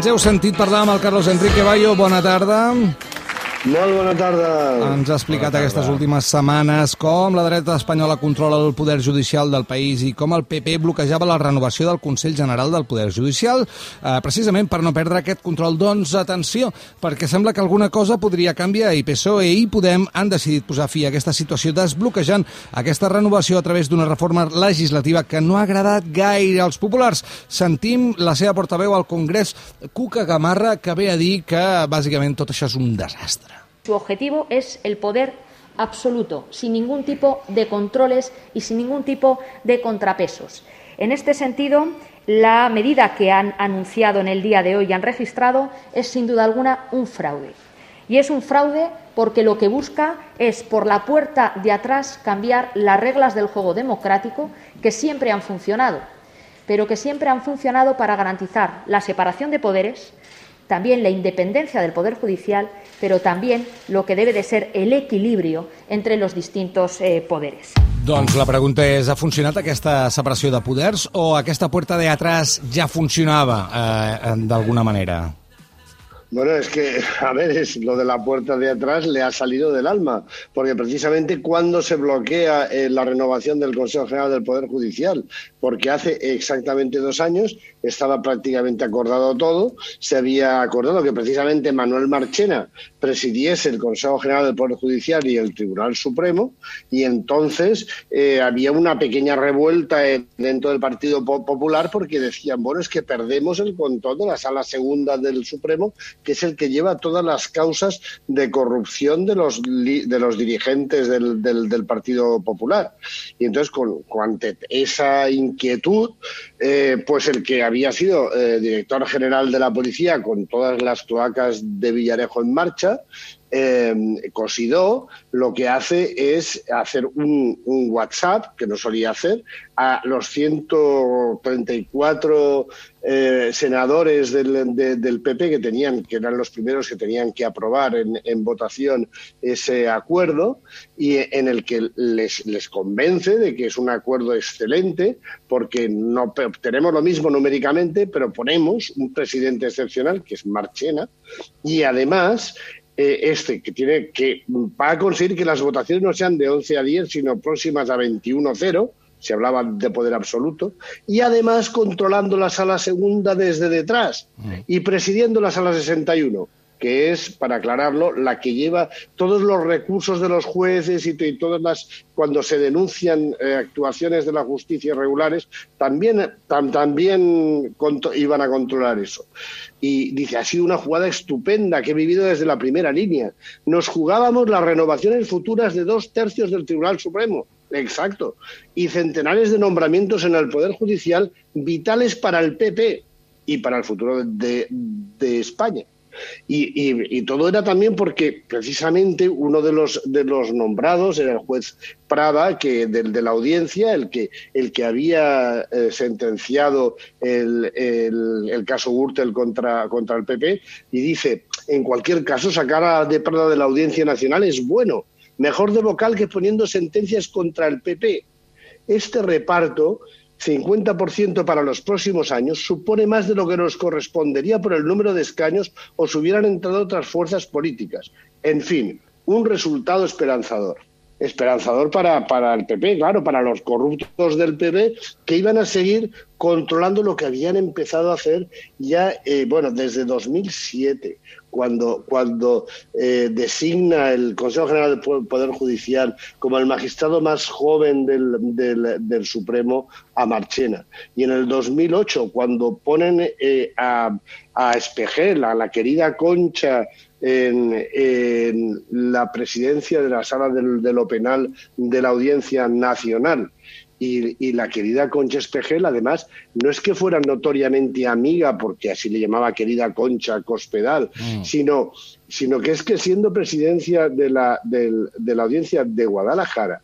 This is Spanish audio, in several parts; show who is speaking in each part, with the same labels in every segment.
Speaker 1: Ens heu sentit parlar amb el Carlos Enrique Bayo. Bona tarda.
Speaker 2: Molt bona tarda.
Speaker 1: Ens ha explicat aquestes últimes setmanes com la dreta espanyola controla el poder judicial del país i com el PP bloquejava la renovació del Consell General del Poder Judicial, eh, precisament per no perdre aquest control. Doncs atenció, perquè sembla que alguna cosa podria canviar i PSOE i Podem han decidit posar fi a aquesta situació desbloquejant aquesta renovació a través d'una reforma legislativa que no ha agradat gaire als populars. Sentim la seva portaveu al Congrés, Cuca Gamarra, que ve a dir que bàsicament tot això és un desastre.
Speaker 3: Su objetivo es el poder absoluto, sin ningún tipo de controles y sin ningún tipo de contrapesos. En este sentido, la medida que han anunciado en el día de hoy y han registrado es sin duda alguna un fraude. Y es un fraude porque lo que busca es por la puerta de atrás cambiar las reglas del juego democrático que siempre han funcionado, pero que siempre han funcionado para garantizar la separación de poderes, también la independencia del Poder Judicial, pero también lo que debe de ser el equilibrio entre los distintos eh, poderes.
Speaker 1: Doncs la pregunta és, ha funcionat aquesta separació de poders o aquesta puerta de atrás ja funcionava eh, d'alguna manera?
Speaker 2: Bueno, es que, a ver, es lo de la puerta de atrás le ha salido del alma, porque precisamente cuando se bloquea eh, la renovación del Consejo General del Poder Judicial, porque hace exactamente dos años estaba prácticamente acordado todo, se había acordado que precisamente Manuel Marchena presidiese el Consejo General del Poder Judicial y el Tribunal Supremo, y entonces eh, había una pequeña revuelta eh, dentro del Partido Popular porque decían, bueno, es que perdemos el control de la Sala Segunda del Supremo que es el que lleva todas las causas de corrupción de los, de los dirigentes del, del, Partido Popular. Y entonces, con, ante esa inquietud, eh, pues el que había sido eh, director general de la policía con todas las cloacas de Villarejo en marcha, eh, Cosidó lo que hace es hacer un, WhatsApp, que no solía hacer, a los 134 eh, senadores del, del, PP que tenían, que eran los primeros que tenían que aprobar en, en votación ese acuerdo, y en el que les, les, convence de que es un acuerdo excelente, porque no tenemos lo mismo numéricamente, pero ponemos un presidente excepcional, que es Marchena, y además eh, este, que tiene que va a conseguir que las votaciones no sean de 11 a 10, sino próximas a 21 a 0, se hablaba de poder absoluto, y además controlando la sala segunda desde detrás y presidiendo la sala 61 que es, para aclararlo, la que lleva todos los recursos de los jueces y, todas las, cuando se denuncian eh, actuaciones de la justicia irregulares, también, también iban a controlar eso. Y dice, ha sido una jugada estupenda que he vivido desde la primera línea. Nos jugábamos las renovaciones futuras de dos tercios del Tribunal Supremo. Exacto. Y centenares de nombramientos en el Poder Judicial vitales para el PP y para el futuro de España. Y, todo era también porque precisamente uno de los, de los nombrados era el juez Prada, que del, de la audiencia, el que, el que había eh, sentenciado el, el, caso Gürtel contra, contra el PP, y dice, en cualquier caso, sacar a de Prada de la Audiencia Nacional es bueno, mejor de vocal que poniendo sentencias contra el PP. Este reparto 50% para los próximos años supone más de lo que nos correspondería por el número de escaños o si hubieran entrado otras fuerzas políticas. En fin, un resultado esperanzador. Esperanzador para, para el PP, claro, para los corruptos del PP que iban a seguir controlando lo que habían empezado a hacer ya, eh, bueno, desde 2007, cuando, cuando eh, designa el Consejo General del Poder Judicial como el magistrado más joven del, del, Supremo a Marchena. Y en el 2008, cuando ponen eh, a, a Espejel, a la querida Concha, en, en, la presidencia de la sala de lo penal de la Audiencia Nacional y, la querida Concha Espejel, además, no es que fuera notoriamente amiga, porque así le llamaba querida Concha Cospedal, mm. sino, sino que es que siendo presidencia de la, de, la audiencia de Guadalajara,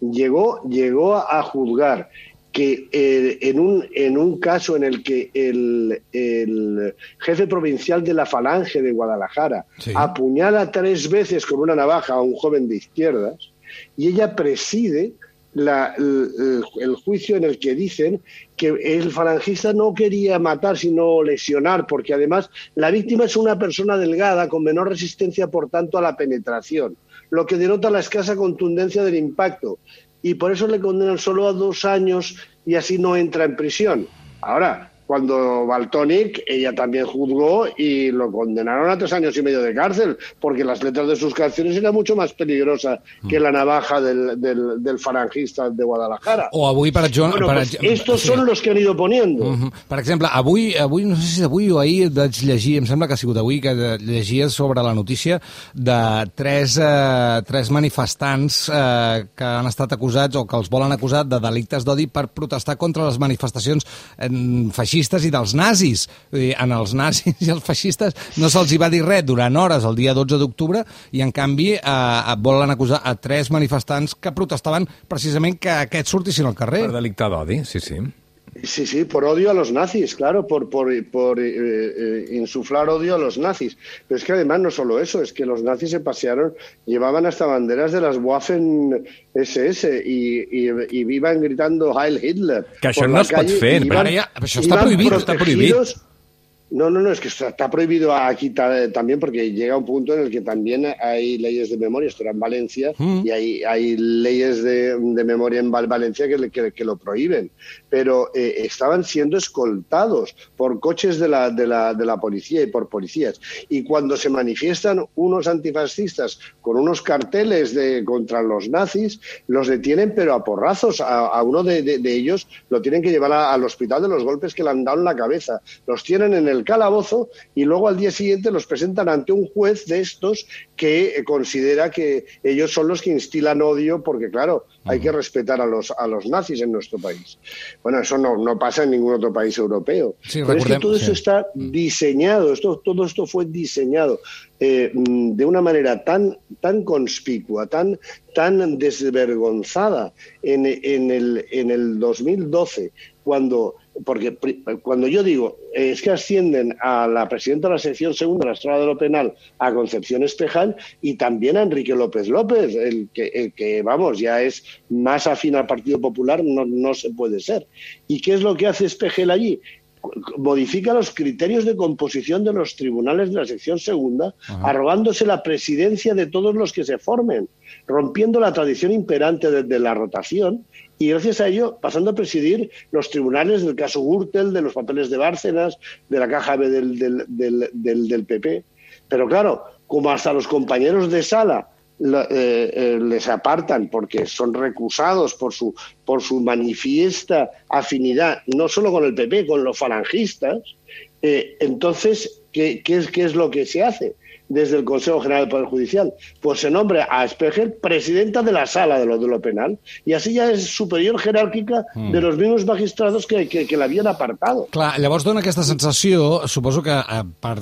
Speaker 2: llegó, llegó a juzgar que eh, en, un, en un caso en el que el, el jefe provincial de la Falange de Guadalajara apuñala tres veces con una navaja a un joven de izquierdas, y ella preside el, juicio en el que dicen que el falangista no quería matar, sino lesionar, porque además la víctima es una persona delgada con menor resistencia, por tanto, a la penetración, lo que denota la escasa contundencia del impacto. Y por eso le condenan solo a dos años y así no entra en prisión. Ahora, cuando Baltonic, ella también juzgó y lo condenaron a tres años y medio de cárcel, porque las letras de sus canciones eran mucho más peligrosas que la navaja del, del, del farangista de Guadalajara.
Speaker 1: O avui, per exemple...
Speaker 2: Bueno,
Speaker 1: per,
Speaker 2: pues estos sí. son los que han ido poniendo.
Speaker 1: Uh -huh. Per exemple, avui, avui, no sé si avui o ahir vaig llegir, em sembla que ha sigut avui, que llegia sobre la notícia de tres, eh, tres manifestants eh, que han estat acusats o que els volen acusar de delictes d'odi per protestar contra les manifestacions eh, feixistes feixistes i dels nazis. Dir, en els nazis i els feixistes no se'ls hi va dir res durant hores el dia 12 d'octubre i, en canvi, eh, volen acusar a tres manifestants que protestaven precisament que aquests sortissin al carrer.
Speaker 4: Per delicte d'odi, sí, sí.
Speaker 2: Sí, sí, por odio a los nazis, claro, por, por, por eh, eh, insuflar odio a los nazis. Pero es que además no solo eso, es que los nazis se pasearon, llevaban hasta banderas de las Waffen SS y, y, y vivan gritando Heil Hitler.
Speaker 4: Que això no es pot fer.
Speaker 1: Iban, però, ja, però això està prohibit, està prohibit.
Speaker 2: No, no, no, es que está prohibido aquí también porque llega un punto en el que también hay leyes de memoria, esto era en Valencia, mm. y hay, hay leyes de, de, memoria en Valencia que, que, que lo prohíben, pero eh, estaban siendo escoltados por coches de la, de, la, de la policía y por policías. Y cuando se manifiestan unos antifascistas con unos carteles de, contra los nazis, los detienen pero a porrazos. A, a uno de, ellos lo tienen que llevar a, al hospital de los golpes que le han dado en la cabeza. Los tienen en el calabozo y luego al día siguiente los presentan ante un juez de estos que considera que ellos son los que instilan odio porque, claro, hay que respetar a los, a los nazis en nuestro país. Bueno, eso no, no pasa en ningún otro país europeo.
Speaker 1: Sí,
Speaker 2: Pero es que todo eso está diseñado, esto, todo esto fue diseñado eh, de una manera tan, tan conspicua, tan, tan desvergonzada en, en, el, en el 2012, cuando porque cuando yo digo es que ascienden a la presidenta de la sección segunda de la Estrada de lo Penal, a Concepción Espejal, y también a Enrique López López, el que, el que vamos, ya es más afín al Partido Popular, no, no se puede ser. ¿Y qué es lo que hace Espejel allí? Modifica los criterios de composición de los tribunales de la sección segunda, Ajá. arrogándose la presidencia de todos los que se formen, rompiendo la tradición imperante de, de, la rotación y gracias a ello pasando a presidir los tribunales del caso Gürtel, de los papeles de Bárcenas, de la caja B del, del, del, del PP. Pero claro, como hasta los compañeros de sala eh, eh, les apartan porque son recusados por su, por su manifiesta afinidad, no solo con el PP, con los falangistas, eh, entonces, ¿qué, qué, es, ¿qué es lo que se hace? desde el Consejo General del Poder Judicial, pues se nombra a Espejel presidenta de la sala de lo, de lo penal y así ja és superior jeràrquica mm. de los mismos magistrados que, que, que l'havien apartado.
Speaker 1: Clar, llavors dona aquesta sensació, suposo que eh, per,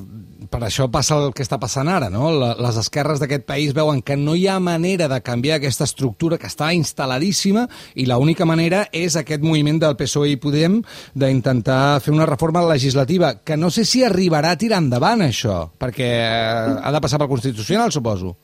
Speaker 1: per això passa el que està passant ara, no? Les esquerres d'aquest país veuen que no hi ha manera de canviar aquesta estructura que està instal·ladíssima i l'única manera és aquest moviment del PSOE i Podem d'intentar fer una reforma legislativa que no sé si arribarà a tirar endavant això, perquè ha de pasar por el Constitucional, supongo.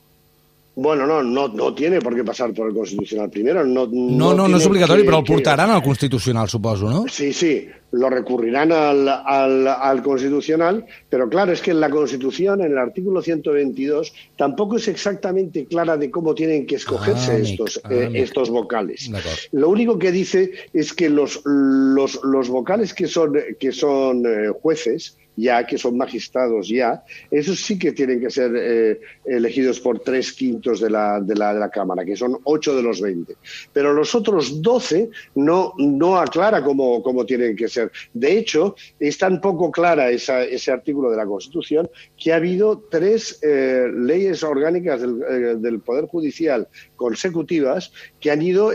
Speaker 2: Bueno, no, no, no tiene por qué pasar por el Constitucional primero. No,
Speaker 1: no, no, no, no es obligatorio, que, pero lo portarán que... al Constitucional, supongo, ¿no?
Speaker 2: Sí, sí, lo recurrirán al, al, al, Constitucional, pero claro, es que en la Constitución, en el artículo 122, tampoco es exactamente clara de cómo tienen que escogerse ah, estos, ah, eh, estos vocales. Lo único que dice es que los, los, los vocales que son, que son eh, jueces, ya, que son magistrados ya, esos sí que tienen que ser eh, elegidos por tres quintos de la, de, la, de la Cámara, que son ocho de los veinte. Pero los otros doce no, no aclara cómo, cómo tienen que ser. De hecho, es tan poco clara esa, ese artículo de la Constitución que ha habido tres eh, leyes orgánicas del, eh, del, Poder Judicial consecutivas que han ido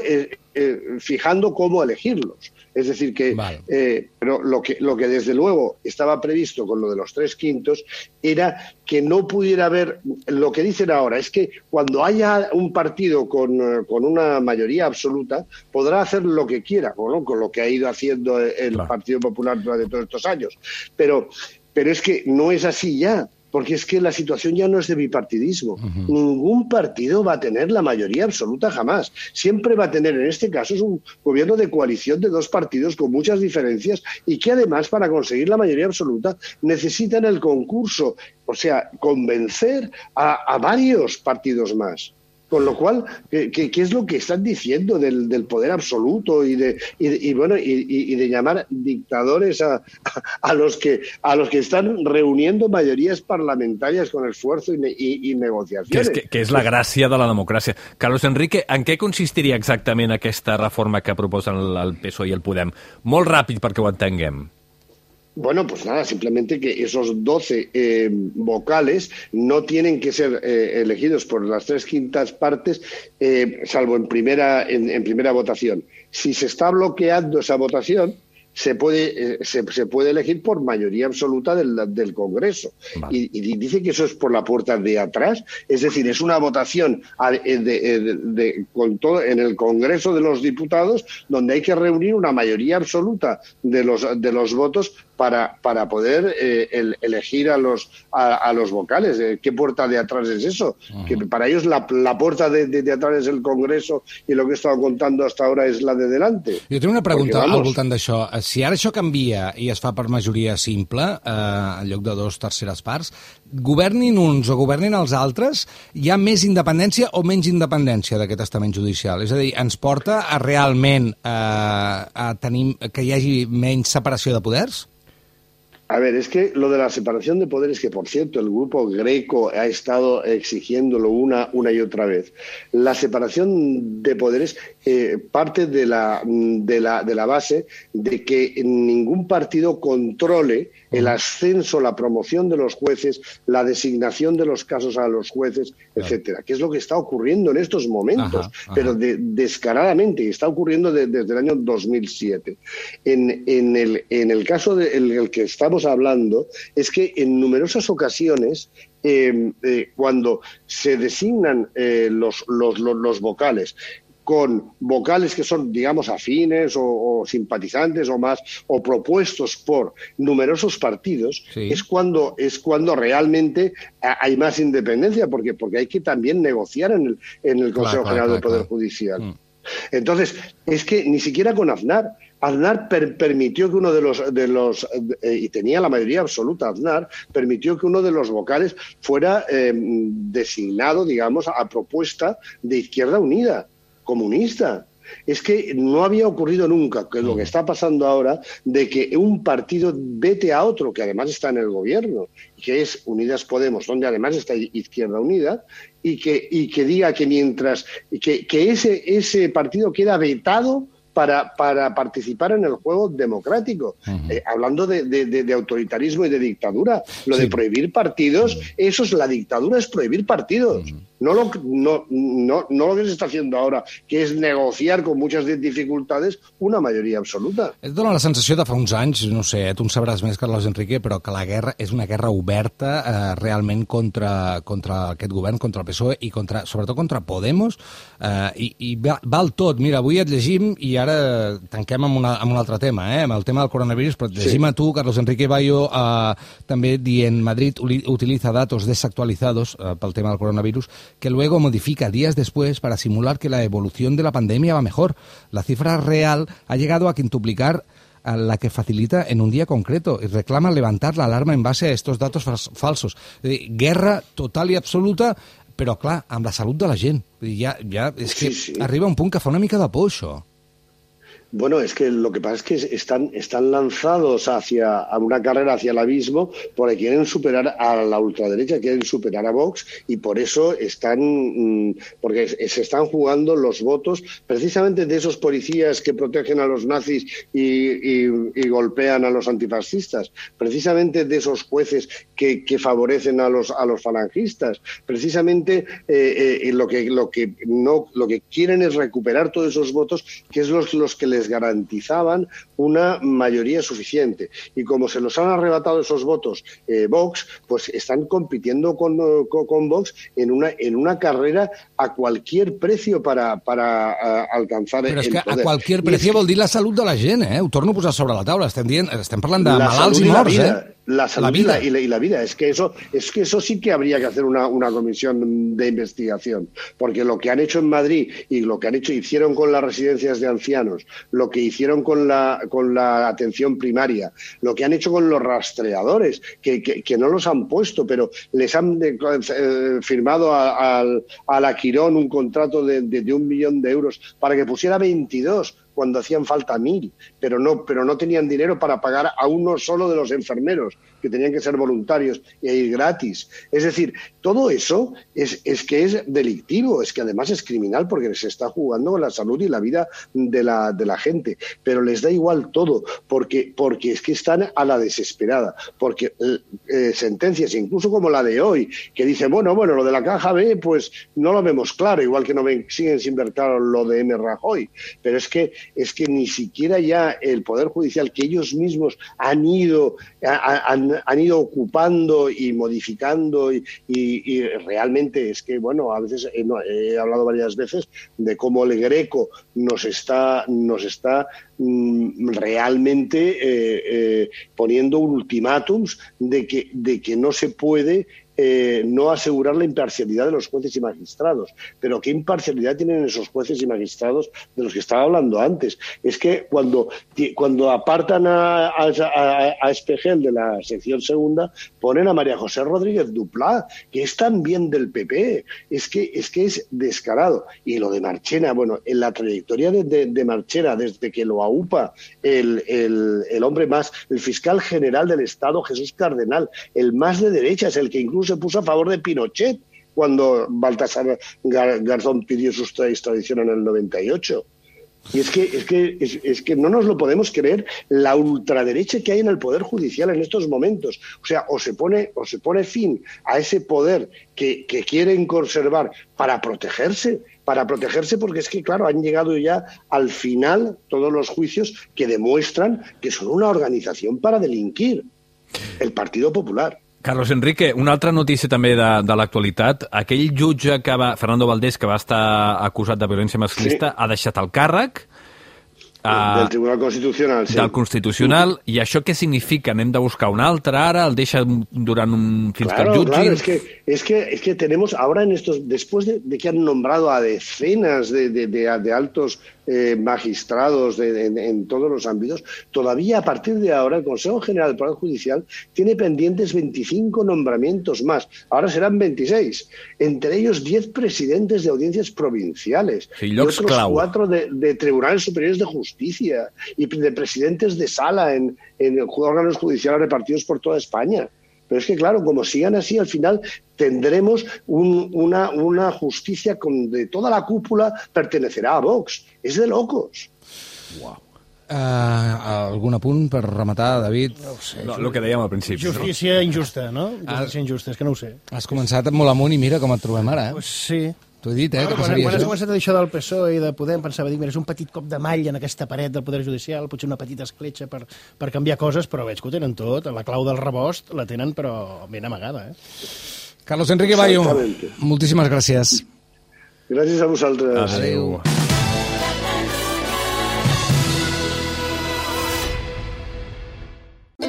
Speaker 2: fijando cómo elegirlos. Es decir, que, vale. eh, pero lo que, lo que desde luego estaba previsto con lo de los tres quintos era que no pudiera haber, lo que dicen ahora es que cuando haya un partido con, con una mayoría absoluta, podrá hacer lo que quiera, ¿no? con lo que ha ido haciendo el claro. Partido Popular durante todos estos años. Pero, pero es que no es así ya porque es que la situación ya no es de bipartidismo. Ningún partido va a tener la mayoría absoluta jamás. Siempre va a tener, en este caso, es un gobierno de coalición de dos partidos con muchas diferencias y que además para conseguir la mayoría absoluta necesitan el concurso, o sea, convencer a varios partidos más. Con lo cual, ¿qué, qué, es lo que están diciendo del, del poder absoluto y de, y, y bueno y, y, de llamar dictadores a, a, los que a los que están reuniendo mayorías parlamentarias con esfuerzo i, i negociacions?
Speaker 4: Que és, que, que és la gràcia de la democràcia. Carlos Enrique, en què consistiria exactament aquesta reforma que proposen el PSOE i el Podem? Molt ràpid perquè ho entenguem.
Speaker 2: Bueno, pues nada, simplemente que esos 12 eh, vocales no tienen que ser eh, elegidos por las tres quintas partes, eh, salvo en primera, en, en primera votación. Si se está bloqueando esa votación, se puede, eh, se, se, puede elegir por mayoría absoluta del, del Congreso. Vale. Y, y, dice que eso es por la puerta de atrás, es decir, es una votación de, de, de, con todo, en el Congreso de los Diputados donde hay que reunir una mayoría absoluta de los, de los votos para, para poder eh, el, elegir a los, a, a los vocales. Eh, ¿Qué puerta de atrás es eso? Uh -huh. Que para ellos la, la puerta de, de, atrás es el Congreso y lo que he estado contando hasta ahora es la de delante.
Speaker 1: Jo tinc una pregunta al voltant d'això. Si ara això canvia i es fa per majoria simple, eh, en lloc de dos terceres parts, governin uns o governin els altres, hi ha més independència o menys independència d'aquest estament judicial? És a dir, ens porta a realment eh, a tenir, que hi hagi menys separació de poders?
Speaker 2: A ver, es que lo de la separación de poderes, que por cierto el grupo Greco ha estado exigiéndolo una, una y otra vez, la separación de poderes eh, parte de la, de, la, de la base de que ningún partido controle el ascenso, la promoción de los jueces, la designación de los casos a los jueces, etcétera, que es lo que está ocurriendo en estos momentos, ajá, ajá. pero de, descaradamente, y está ocurriendo de, desde el año 2007. En, en, el, en el caso del de, el que estamos hablando, es que en numerosas ocasiones eh, eh, cuando se designan eh, los, los, los, los, vocales con vocales que son, digamos, afines o, o, simpatizantes o más, o propuestos por numerosos partidos, sí. es, cuando, es cuando realmente hay más independencia, porque, porque hay que también negociar en el, en el Consejo claro, General claro, del Poder claro. Judicial. Mm. Entonces, es que ni siquiera con Aznar, Aznar per permitió que uno de los, de los eh, y tenía la mayoría absoluta, Aznar, permitió que uno de los vocales fuera eh, designado, digamos, a propuesta de Izquierda Unida, comunista. Es que no había ocurrido nunca, que es lo que está pasando ahora, de que un partido vete a otro, que además está en el gobierno, que es Unidas Podemos, donde además está Izquierda Unida, y que, y que diga que mientras que, que ese, ese partido queda vetado para, para, participar en el juego democrático. Uh -huh. eh, hablando de, de, de, autoritarismo y de dictadura, lo sí. de prohibir partidos, eso es la dictadura, es prohibir partidos. Uh -huh. No lo, no, no, no lo que se está haciendo ahora, que és negociar con muchas dificultades una majoria absoluta.
Speaker 1: Et dona la sensació de fa uns anys, no sé, tu en sabràs més, Carlos Enrique, però que la guerra és una guerra oberta eh, realment contra, contra aquest govern, contra el PSOE i contra, sobretot contra Podemos, eh, i, i val tot. Mira, avui et llegim i ara tanquem amb, una, amb un altre tema, eh, amb el tema del coronavirus, però et llegim sí. a tu, Carlos Enrique Bayo, eh, també dient Madrid utilitza datos desactualizados eh, pel tema del coronavirus que luego modifica días después para simular que la evolución de la pandemia va mejor. La cifra real ha llegado a quintuplicar a la que facilita en un día concreto y reclama levantar la alarma en base a estos datos falsos. Guerra total i absoluta, però clar, amb la salut de la gent. Ja, ja és que sí, sí. arriba un punt que fa una mica de por, això.
Speaker 2: Bueno, es que lo que pasa es que están, están lanzados hacia a una carrera hacia el abismo porque quieren superar a la ultraderecha, quieren superar a Vox y por eso están, mmm, porque se están jugando los votos precisamente de esos policías que protegen a los nazis y, golpean a los antifascistas, precisamente de esos jueces que, que favorecen a los, a los falangistas, precisamente eh, eh, lo, que, lo, que no, lo que quieren es recuperar todos esos votos que es los, los que les garantizaban una mayoría suficiente. Y como se los han arrebatado esos votos eh, Vox, pues están compitiendo con, con, con, Vox en una, en una carrera a cualquier precio para, para uh, alcanzar
Speaker 1: Però és
Speaker 2: el
Speaker 1: que
Speaker 2: poder.
Speaker 1: a qualquier precio vol dir la salut de la gent, eh? Ho torno a posar sobre la taula. Estem, dient, estem parlant de
Speaker 2: la
Speaker 1: malalts i morts, eh?
Speaker 2: La salud
Speaker 1: La vida.
Speaker 2: Y, la, y la vida. Es que eso, es que eso sí que habría que hacer una, una comisión de investigación, porque lo que han hecho en Madrid y lo que han hecho hicieron con las residencias de ancianos, lo que hicieron con la con la atención primaria, lo que han hecho con los rastreadores, que, que, que no los han puesto, pero les han eh, firmado a, a, a la Quirón un contrato de, de, de un millón de euros para que pusiera 22 cuando hacían falta mil, pero no, pero no tenían dinero para pagar a uno solo de los enfermeros, que tenían que ser voluntarios y ir gratis. Es decir, todo eso es, es que es delictivo, es que además es criminal porque se está jugando la salud y la vida de la, de la gente, pero les da igual todo, porque, porque es que están a la desesperada, porque eh, sentencias, incluso como la de hoy, que dice, bueno, bueno, lo de la caja B, pues no lo vemos claro, igual que no ven, siguen sin ver claro lo de M. Rajoy, pero es que es que ni siquiera ya el Poder Judicial, que ellos mismos han ido, han, han ido ocupando y modificando y, realmente es que, bueno, a veces he, he, hablado varias veces de cómo el Greco nos está, nos está mm, realmente eh, eh, poniendo ultimátums de que, de que no se puede eh, no asegurar la imparcialidad de los jueces y magistrados. Pero ¿qué imparcialidad tienen esos jueces y magistrados de los que estaba hablando antes? Es que cuando, cuando apartan a, a, a, a Espejel de la sección segunda, ponen a María José Rodríguez Duplá, que es también del PP. Es que es, que es descarado. Y lo de Marchena, bueno, en la trayectoria de, de, Marchena, desde que lo aupa el, el, el hombre más, el fiscal general del Estado, Jesús Cardenal, el más de derecha, es el que incluso se puso a favor de Pinochet cuando Baltasar Garzón pidió su extradición en el 98. Y es que, es, que, es, que no nos lo podemos creer la ultraderecha que hay en el Poder Judicial en estos momentos. O sea, o se pone, o se pone fin a ese poder que, que quieren conservar para protegerse, para protegerse porque es que, claro, han llegado ya al final todos los juicios que demuestran que son una organización para delinquir. El Partido Popular.
Speaker 4: Carlos Enrique, una altra notícia també de, de l'actualitat. Aquell jutge que va, Fernando Valdés, que va estar acusat de violència masclista, sí. ha deixat el càrrec.
Speaker 2: Uh, del Tribunal Constitucional, sí.
Speaker 4: Del Constitucional. I això què significa? Anem de buscar un altre ara? El deixa durant un... fins
Speaker 2: claro,
Speaker 4: que el jutgin?
Speaker 2: Claro, es que, es que, es que tenemos ahora en estos... Después de, de que han nombrado a decenas de, de, altos eh, magistrados de, en, en, todos los ámbitos, todavía a partir de ahora el Consejo General del Poder Judicial tiene pendientes 25 nombramientos más. Ahora serán 26. Entre ellos 10 presidentes de audiencias provinciales.
Speaker 4: Sí,
Speaker 2: y otros
Speaker 4: clau.
Speaker 2: cuatro de, de, tribunales superiores de justicia y de presidentes de sala en, en órganos judiciales repartidos por toda España. Pero es que, claro, como sigan así, al final tendremos un, una, una, justicia con, de toda la cúpula pertenecerá a Vox. Es de locos.
Speaker 1: Wow. Uh, algun apunt per rematar, David?
Speaker 5: No ho sé.
Speaker 4: No, el que dèiem al principi.
Speaker 5: Justícia no? injusta, no? Justícia injusta, és que no ho sé.
Speaker 1: Has començat molt amunt i mira com et trobem ara, eh?
Speaker 5: Pues sí.
Speaker 1: T'ho he dit, eh?
Speaker 5: Bueno,
Speaker 1: que
Speaker 5: quan, quan has començat això del PSOE i de Podem, pensava, dic, mira, és un petit cop de mall en aquesta paret del Poder Judicial, potser una petita escletxa per, per canviar coses, però veig que ho tenen tot. La clau del rebost la tenen, però ben amagada, eh?
Speaker 1: Carlos Enrique Bayo, moltíssimes gràcies.
Speaker 2: Gràcies a vosaltres.
Speaker 4: Adéu. Adéu.